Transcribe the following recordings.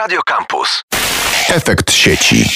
Radio Campus. Efekt sieci.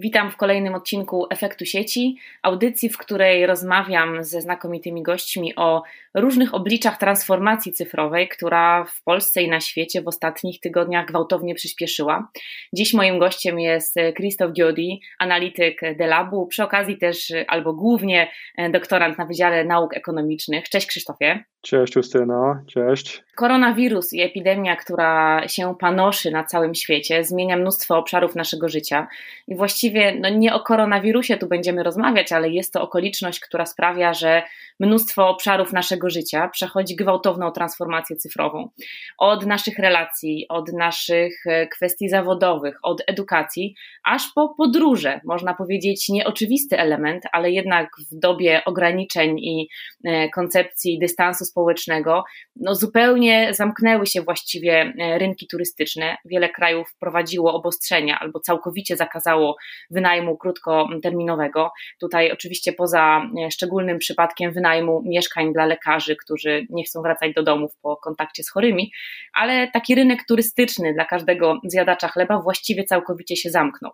Witam w kolejnym odcinku Efektu Sieci, audycji, w której rozmawiam ze znakomitymi gośćmi o różnych obliczach transformacji cyfrowej, która w Polsce i na świecie w ostatnich tygodniach gwałtownie przyspieszyła. Dziś moim gościem jest Krzysztof Giodi, analityk Delabu, przy okazji też albo głównie doktorant na Wydziale Nauk Ekonomicznych. Cześć Krzysztofie. Cześć Justyno, cześć. Koronawirus i epidemia, która się panoszy na całym świecie, zmienia mnóstwo obszarów naszego życia. I właściwie no nie o koronawirusie tu będziemy rozmawiać, ale jest to okoliczność, która sprawia, że mnóstwo obszarów naszego życia przechodzi gwałtowną transformację cyfrową. Od naszych relacji, od naszych e, kwestii zawodowych, od edukacji, aż po podróże. Można powiedzieć nieoczywisty element, ale jednak w dobie ograniczeń i e, koncepcji dystansu społecznego, no zupełnie zamknęły się właściwie e, rynki turystyczne. Wiele krajów wprowadziło obostrzenia albo całkowicie zakazało wynajmu krótkoterminowego. Tutaj oczywiście poza szczególnym przypadkiem wynajmu wynajmu mieszkań dla lekarzy, którzy nie chcą wracać do domów po kontakcie z chorymi, ale taki rynek turystyczny dla każdego zjadacza chleba właściwie całkowicie się zamknął.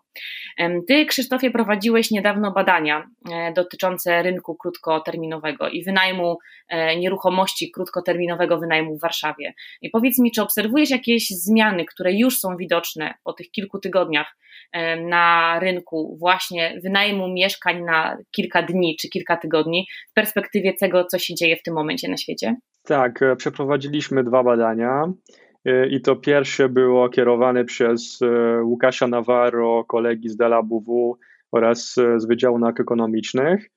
Ty, Krzysztofie, prowadziłeś niedawno badania e, dotyczące rynku krótkoterminowego i wynajmu e, nieruchomości krótkoterminowego wynajmu w Warszawie. I powiedz mi, czy obserwujesz jakieś zmiany, które już są widoczne po tych kilku tygodniach na rynku właśnie wynajmu mieszkań na kilka dni czy kilka tygodni w perspektywie tego, co się dzieje w tym momencie na świecie? Tak, e, przeprowadziliśmy dwa badania. E, I to pierwsze było kierowane przez e, Łukasza Navarro, kolegi z DLABW oraz z Wydziału Nauk Ekonomicznych.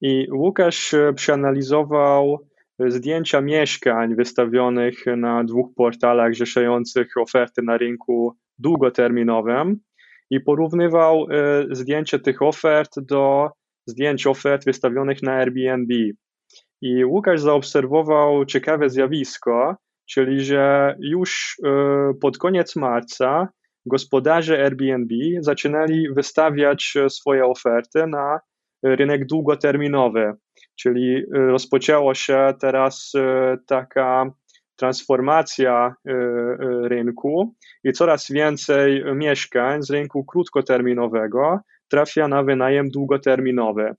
I Łukasz przeanalizował zdjęcia mieszkań wystawionych na dwóch portalach zrzeszających oferty na rynku długoterminowym i porównywał zdjęcie tych ofert do zdjęć ofert wystawionych na Airbnb. I Łukasz zaobserwował ciekawe zjawisko, czyli że już e, pod koniec marca gospodarze Airbnb zaczynali wystawiać swoje oferty na rynek długoterminowy, czyli e, rozpoczęło się teraz e, taka transformacja rynku i coraz więcej mieszkań z rynku krótkoterminowego trafia na wynajem długoterminowy.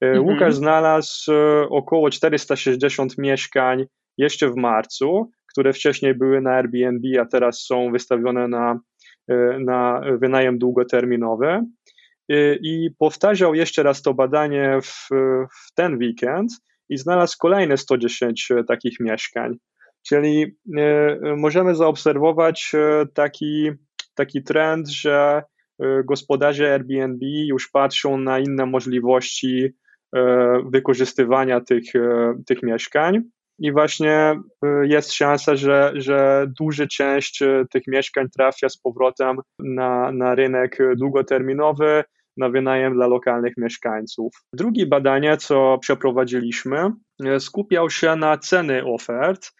E, mhm. Łukasz znalazł e, około 460 mieszkań jeszcze w marcu, które wcześniej były na Airbnb, a teraz są wystawione na, e, na wynajem długoterminowy. I powtarzał jeszcze raz to badanie w, w ten weekend i znalazł kolejne 110 takich mieszkań. Czyli możemy zaobserwować taki, taki trend, że gospodarze Airbnb już patrzą na inne możliwości wykorzystywania tych, e, tych mieszkań. I właśnie e, jest szansa, że, że duża część tych mieszkań trafia z powrotem na, na rynek długoterminowy, na wynajem dla lokalnych mieszkańców. Drugie badanie, co przeprowadziliśmy, skupiał się na ceny ofert,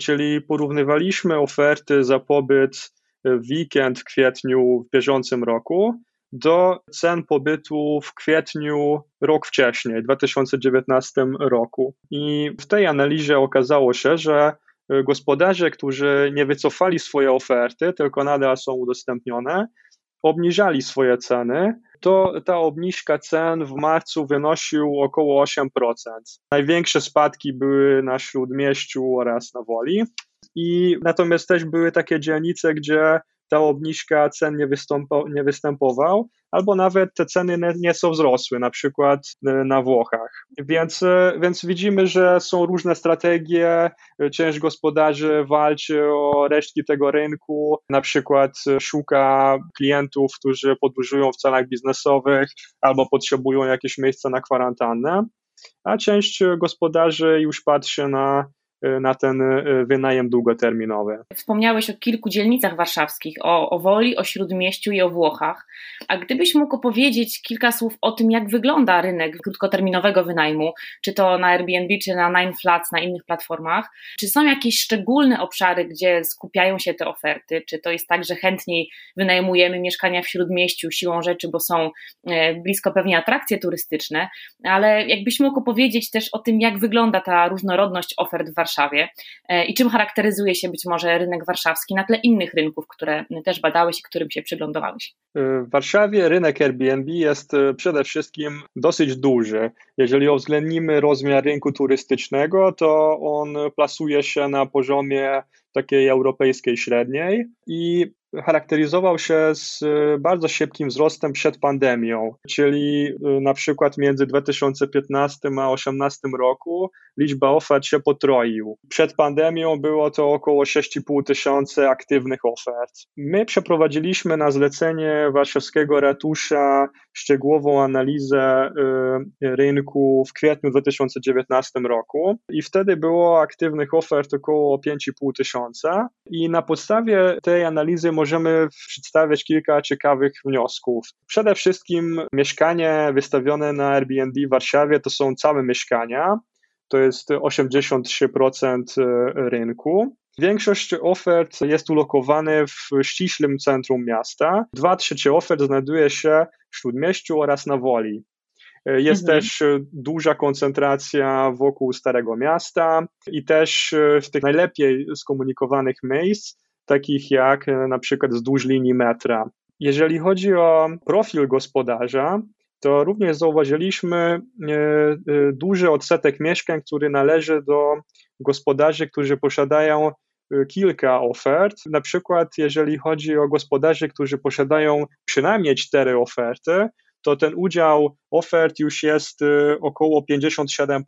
czyli porównywaliśmy oferty za pobyt w weekend w kwietniu w bieżącym roku do cen pobytu w kwietniu rok wcześniej, 2019 roku. I w tej analizie okazało się, że gospodarze, którzy nie wycofali swoje oferty, tylko nadal są udostępnione, obniżali swoje ceny, to ta obniżka cen w marcu wynosił około 8%. Największe spadki były na Śródmieściu oraz na Woli. I natomiast też były takie dzielnice, gdzie ta obniżka cen nie, nie występował, albo nawet te ceny nie, są wzrosły, na przykład e, na Włochach. Więc, e, więc widzimy, że są różne strategie. Część gospodarzy walczy o resztki tego rynku, na przykład szuka klientów, którzy podróżują w celach biznesowych albo potrzebują jakieś miejsca na kwarantannę, a część gospodarzy już patrzy na na ten y, wynajem długoterminowy. Wspomniałeś o kilku dzielnicach warszawskich, o, o Woli, o Śródmieściu i o Włochach. A gdybyś mógł opowiedzieć kilka słów o tym, jak wygląda rynek krótkoterminowego wynajmu, czy to na Airbnb, czy na Nine Flats, na innych platformach, czy są jakieś szczególne obszary, gdzie skupiają się te oferty, czy to jest tak, że chętniej wynajmujemy mieszkania w Śródmieściu siłą rzeczy, bo są e, blisko pewnie atrakcje turystyczne, ale jakbyś mógł opowiedzieć też o tym, jak wygląda ta różnorodność ofert w Warszawie, Warszawie i czym charakteryzuje się być może rynek warszawski na tle innych rynków, które też badałeś i którym się przyglądałeś? W Warszawie rynek Airbnb jest przede wszystkim dosyć duży. Jeżeli uwzględnimy rozmiar rynku turystycznego, to on plasuje się na poziomie takiej europejskiej średniej i charakteryzował się z e, bardzo szybkim wzrostem przed pandemią, czyli e, na przykład między 2015 a 2018 roku liczba ofert się potroił. Przed pandemią było to około 6,5 tysiąca aktywnych ofert. My przeprowadziliśmy na zlecenie warszawskiego ratusza szczegółową analizę e, rynku w kwietniu 2019 roku i wtedy było aktywnych ofert około 5,5 tysiąca i na podstawie tej analizy możemy przedstawiać kilka ciekawych wniosków. Przede wszystkim mieszkanie wystawione na Airbnb w Warszawie to są całe mieszkania, to jest 83% e, rynku. Większość ofert jest ulokowane w ściślym centrum miasta. Dwa trzecie ofert znajduje się w Śródmieściu oraz na Woli. E, jest mhm. też e, duża koncentracja wokół Starego Miasta i też w tych najlepiej skomunikowanych miejsc takich jak e, na przykład wzdłuż linii metra. Jeżeli chodzi o profil gospodarza, to również zauważyliśmy e, e, duży odsetek mieszkań, który należy do gospodarzy, którzy posiadają kilka ofert. Na przykład, jeżeli chodzi o gospodarzy, którzy posiadają przynajmniej cztery oferty, to ten udział ofert już jest około 57%.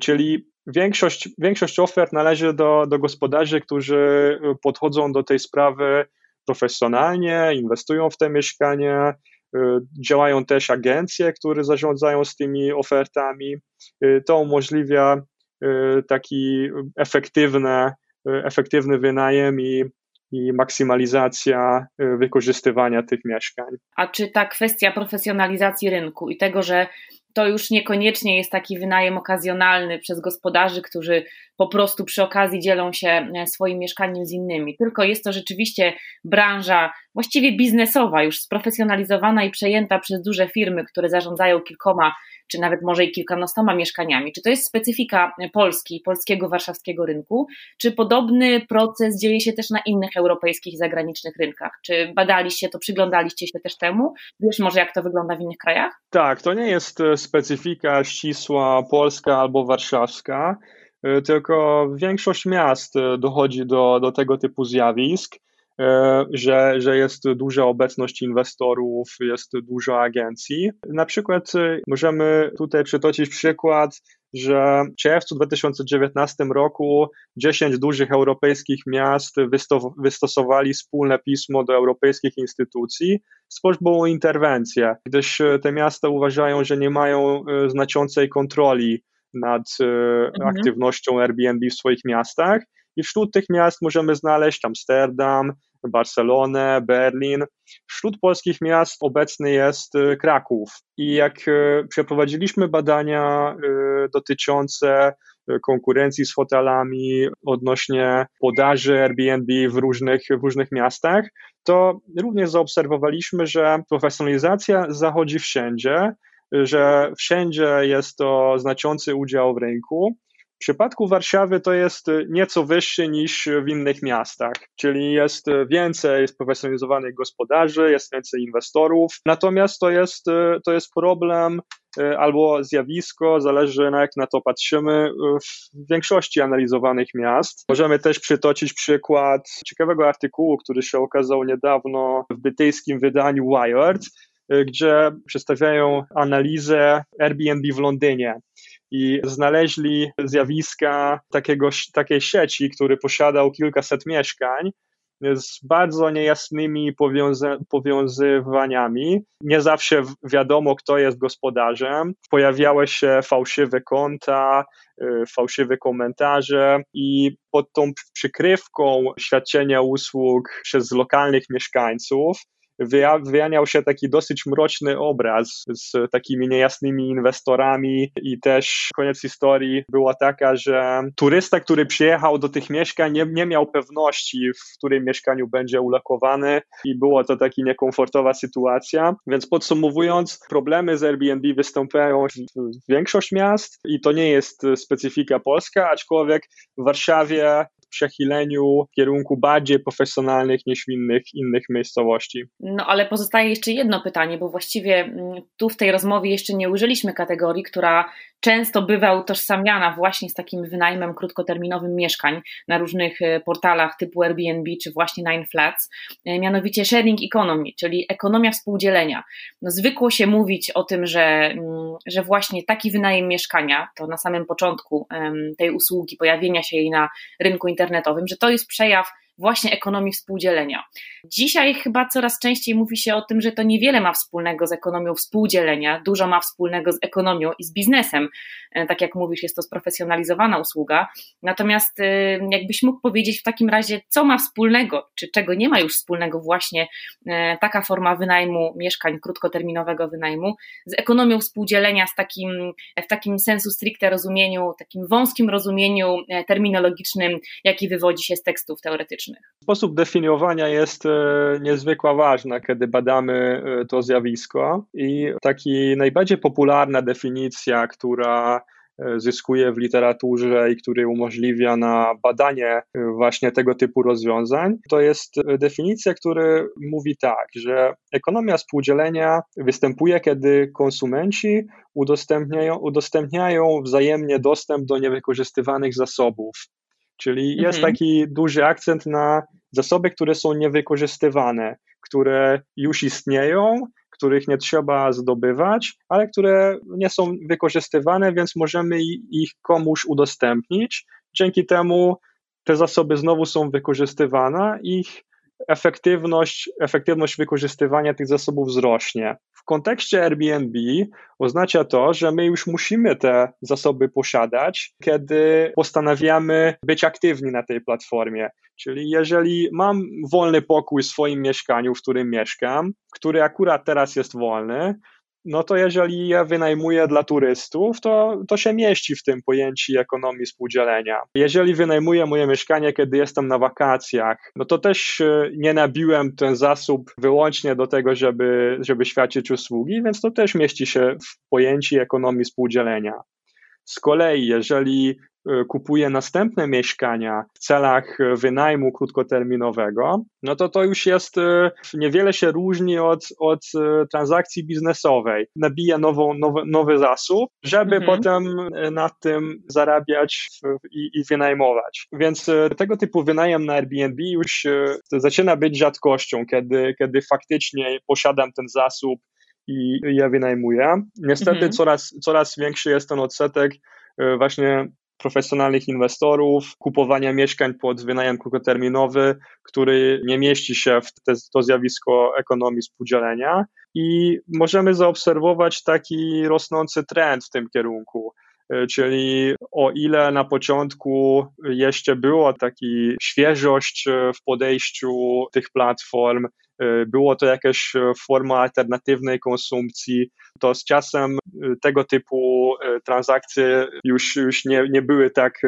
Czyli większość, większość ofert należy do, do gospodarzy, którzy podchodzą do tej sprawy profesjonalnie, inwestują w te mieszkania. Y, działają też agencje, które zarządzają z tymi ofertami. Y, to umożliwia y, taki efektywny, efektywny wynajem i, i maksymalizacja wykorzystywania tych mieszkań. A czy ta kwestia profesjonalizacji rynku i tego, że to już niekoniecznie jest taki wynajem okazjonalny przez gospodarzy, którzy po prostu przy okazji dzielą się e, swoim mieszkaniem z innymi, tylko jest to rzeczywiście branża właściwie biznesowa, już sprofesjonalizowana i przejęta przez duże firmy, które zarządzają kilkoma czy nawet może i kilkunastoma mieszkaniami. Czy to jest specyfika Polski, polskiego warszawskiego rynku? Czy podobny proces dzieje się też na innych europejskich i zagranicznych rynkach? Czy badaliście to, przyglądaliście się też temu? Wiesz może, jak to wygląda w innych krajach? Tak, to nie jest e, specyfika ścisła polska albo warszawska, e, tylko większość miast e, dochodzi do, do tego typu zjawisk. E, że, że jest duża obecność inwestorów, jest dużo agencji. Na przykład możemy tutaj przytoczyć przykład, że w czerwcu 2019 roku 10 dużych europejskich miast wystosowali wspólne pismo do europejskich instytucji z prośbą o interwencję, gdyż e, te miasta uważają, że nie mają znaczącej kontroli nad mhm. aktywnością Airbnb w swoich miastach i wśród tych miast możemy znaleźć Amsterdam, Barcelonę, Berlin. Wśród polskich miast obecny jest y, Kraków. I jak y, przeprowadziliśmy badania y, dotyczące konkurencji z hotelami odnośnie podaży Airbnb w różnych, w różnych miastach, to również zaobserwowaliśmy, że profesjonalizacja zachodzi wszędzie, że wszędzie jest to znaczący udział w rynku w przypadku Warszawy to jest y, nieco wyższy niż w innych miastach, czyli jest y, więcej sprofesjonalizowanych gospodarzy, jest więcej inwestorów, natomiast to jest, y, to jest problem albo zjawisko, zależy na jak na to patrzymy, w większości analizowanych miast. Możemy też przytoczyć przykład ciekawego artykułu, który się okazał niedawno w brytyjskim wydaniu Wired, gdzie przedstawiają analizę Airbnb w Londynie i znaleźli zjawiska takiego, takiej sieci, który posiadał kilkaset mieszkań z bardzo niejasnymi powiąza- powiązywaniami. Nie zawsze wiadomo, kto jest gospodarzem. Pojawiały się fałszywe konta, y, fałszywe komentarze i pod tą przykrywką świadczenia usług przez lokalnych mieszkańców wyjaniał się taki dosyć mroczny obraz z takimi niejasnymi inwestorami i też koniec historii była taka, że turysta, który przyjechał do tych mieszkań nie, nie miał pewności, w którym mieszkaniu będzie ulokowany i było to taka niekomfortowa sytuacja, więc podsumowując, problemy z Airbnb występują w większość miast i to nie jest specyfika polska, aczkolwiek w Warszawie przechyleniu w kierunku bardziej profesjonalnych niż w innych, innych miejscowości. No ale pozostaje jeszcze jedno pytanie, bo właściwie mm, tu w tej rozmowie jeszcze nie użyliśmy kategorii, która często bywa utożsamiana właśnie z takim wynajmem krótkoterminowym mieszkań na różnych e, portalach typu Airbnb czy właśnie Nine Flats, e, mianowicie sharing economy, czyli ekonomia współdzielenia. No, zwykło się mówić o tym, że, mm, że właśnie taki wynajem mieszkania, to na samym początku tej usługi, pojawienia się jej na rynku internetowym, że to jest przejaw właśnie ekonomii współdzielenia. Dzisiaj chyba coraz częściej mówi się o tym, że to niewiele ma wspólnego z ekonomią współdzielenia, dużo ma wspólnego z ekonomią i z biznesem. E, tak jak mówisz, jest to sprofesjonalizowana usługa. Natomiast e, jakbyś mógł powiedzieć w takim razie, co ma wspólnego, czy czego nie ma już wspólnego właśnie e, taka forma wynajmu mieszkań, krótkoterminowego wynajmu, z ekonomią współdzielenia z takim, w takim sensu stricte rozumieniu, takim wąskim rozumieniu terminologicznym, jaki wywodzi się z tekstów teoretycznych. Sposób definiowania jest e, niezwykle ważny, kiedy badamy e, to zjawisko. I taki najbardziej popularna definicja, która e, zyskuje w literaturze i który umożliwia na badanie właśnie tego typu rozwiązań, to jest definicja, która mówi tak, że ekonomia współdzielenia występuje, kiedy konsumenci udostępniają, udostępniają wzajemnie dostęp do niewykorzystywanych zasobów Czyli mhm. jest taki duży akcent na zasoby, które są niewykorzystywane, które już istnieją, których nie trzeba zdobywać, ale które nie są wykorzystywane, więc możemy ich komuś udostępnić. Dzięki temu te zasoby znowu są wykorzystywane, ich efektywność, efektywność wykorzystywania tych zasobów wzrośnie. W kontekście Airbnb oznacza to, że my już musimy te zasoby posiadać, kiedy postanawiamy być aktywni na tej platformie. Czyli jeżeli mam wolny pokój w swoim mieszkaniu, w którym mieszkam, który akurat teraz jest wolny, no to jeżeli je wynajmuję dla turystów, to, to się mieści w tym pojęciu ekonomii współdzielenia. Jeżeli wynajmuję moje mieszkanie, kiedy jestem na wakacjach, no to też e, nie nabiłem ten zasób wyłącznie do tego, żeby, żeby świadczyć usługi, więc to też mieści się w pojęciu ekonomii współdzielenia. Z kolei, jeżeli kupuje następne mieszkania w celach e, wynajmu krótkoterminowego, no to to już jest, e, niewiele się różni od, od transakcji biznesowej. Nabija nową, nowy, nowy zasób, żeby mhm. potem na tym zarabiać i, i wynajmować. Więc tego typu wynajem na Airbnb już zaczyna być rzadkością, kiedy, kiedy faktycznie posiadam ten zasób i je wynajmuję. Niestety mhm. coraz, coraz większy jest ten odsetek właśnie profesjonalnych inwestorów, kupowania mieszkań pod wynajem krótkoterminowy, który nie mieści się w te, to zjawisko ekonomii współdzielenia i możemy zaobserwować taki rosnący trend w tym kierunku. E, czyli o ile na początku jeszcze było taki świeżość e, w podejściu tych platform, było to jakaś forma alternatywnej konsumpcji, to z czasem tego typu transakcje już, już nie, nie były tak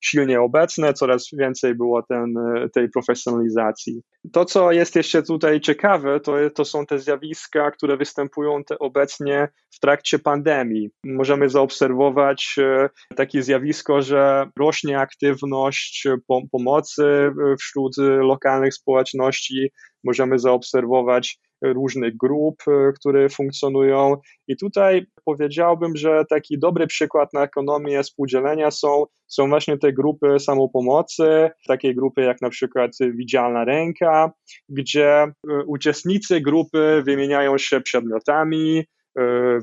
silnie obecne, coraz więcej było ten, tej profesjonalizacji. To, co jest jeszcze tutaj ciekawe, to, to są te zjawiska, które występują obecnie w trakcie pandemii. Możemy zaobserwować e, takie zjawisko, że rośnie aktywność pomocy wśród lokalnych społeczności. Możemy zaobserwować różnych grup, e, które funkcjonują. I tutaj powiedziałbym, że taki dobry przykład na ekonomię współdzielenia są, są właśnie te grupy samopomocy, takie grupy jak na przykład Widzialna Ręka, gdzie e, uczestnicy grupy wymieniają się przedmiotami,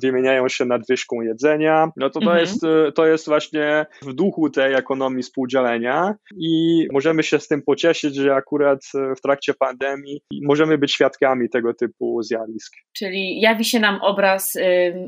wymieniają się nadwyżką jedzenia. No to to, mhm. jest, to jest właśnie w duchu tej ekonomii współdzielenia i możemy się z tym pocieszyć, że akurat w trakcie pandemii możemy być świadkami tego typu zjawisk. Czyli jawi się nam obraz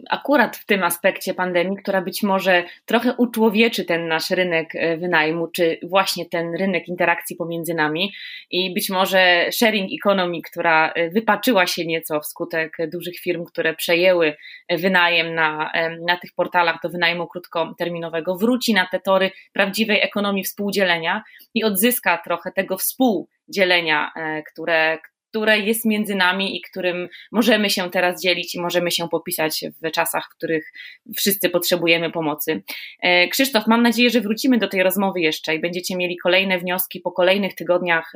akurat w tym aspekcie pandemii, która być może trochę uczłowieczy ten nasz rynek wynajmu, czy właśnie ten rynek interakcji pomiędzy nami i być może sharing economy, która wypaczyła się nieco wskutek dużych firm, które przejęły wynajem na, na tych portalach do wynajmu krótkoterminowego, wróci na te tory prawdziwej ekonomii współdzielenia i odzyska trochę tego współdzielenia, e, które, które jest między nami i którym możemy się teraz dzielić i możemy się popisać w czasach, w których wszyscy potrzebujemy pomocy. E, Krzysztof, mam nadzieję, że wrócimy do tej rozmowy jeszcze i będziecie mieli kolejne wnioski po kolejnych tygodniach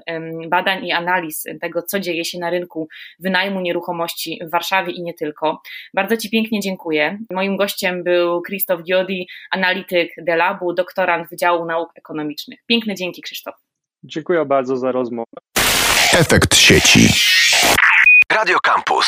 badań i analiz tego, co dzieje się na rynku wynajmu nieruchomości w Warszawie i nie tylko. Bardzo Ci pięknie dziękuję. Moim gościem był Krzysztof Giodi, analityk Delabu, doktorant Wydziału Nauk Ekonomicznych. Piękne dzięki, Krzysztof. Dziękuję bardzo za rozmowę. Efekt sieci. Radio Campus.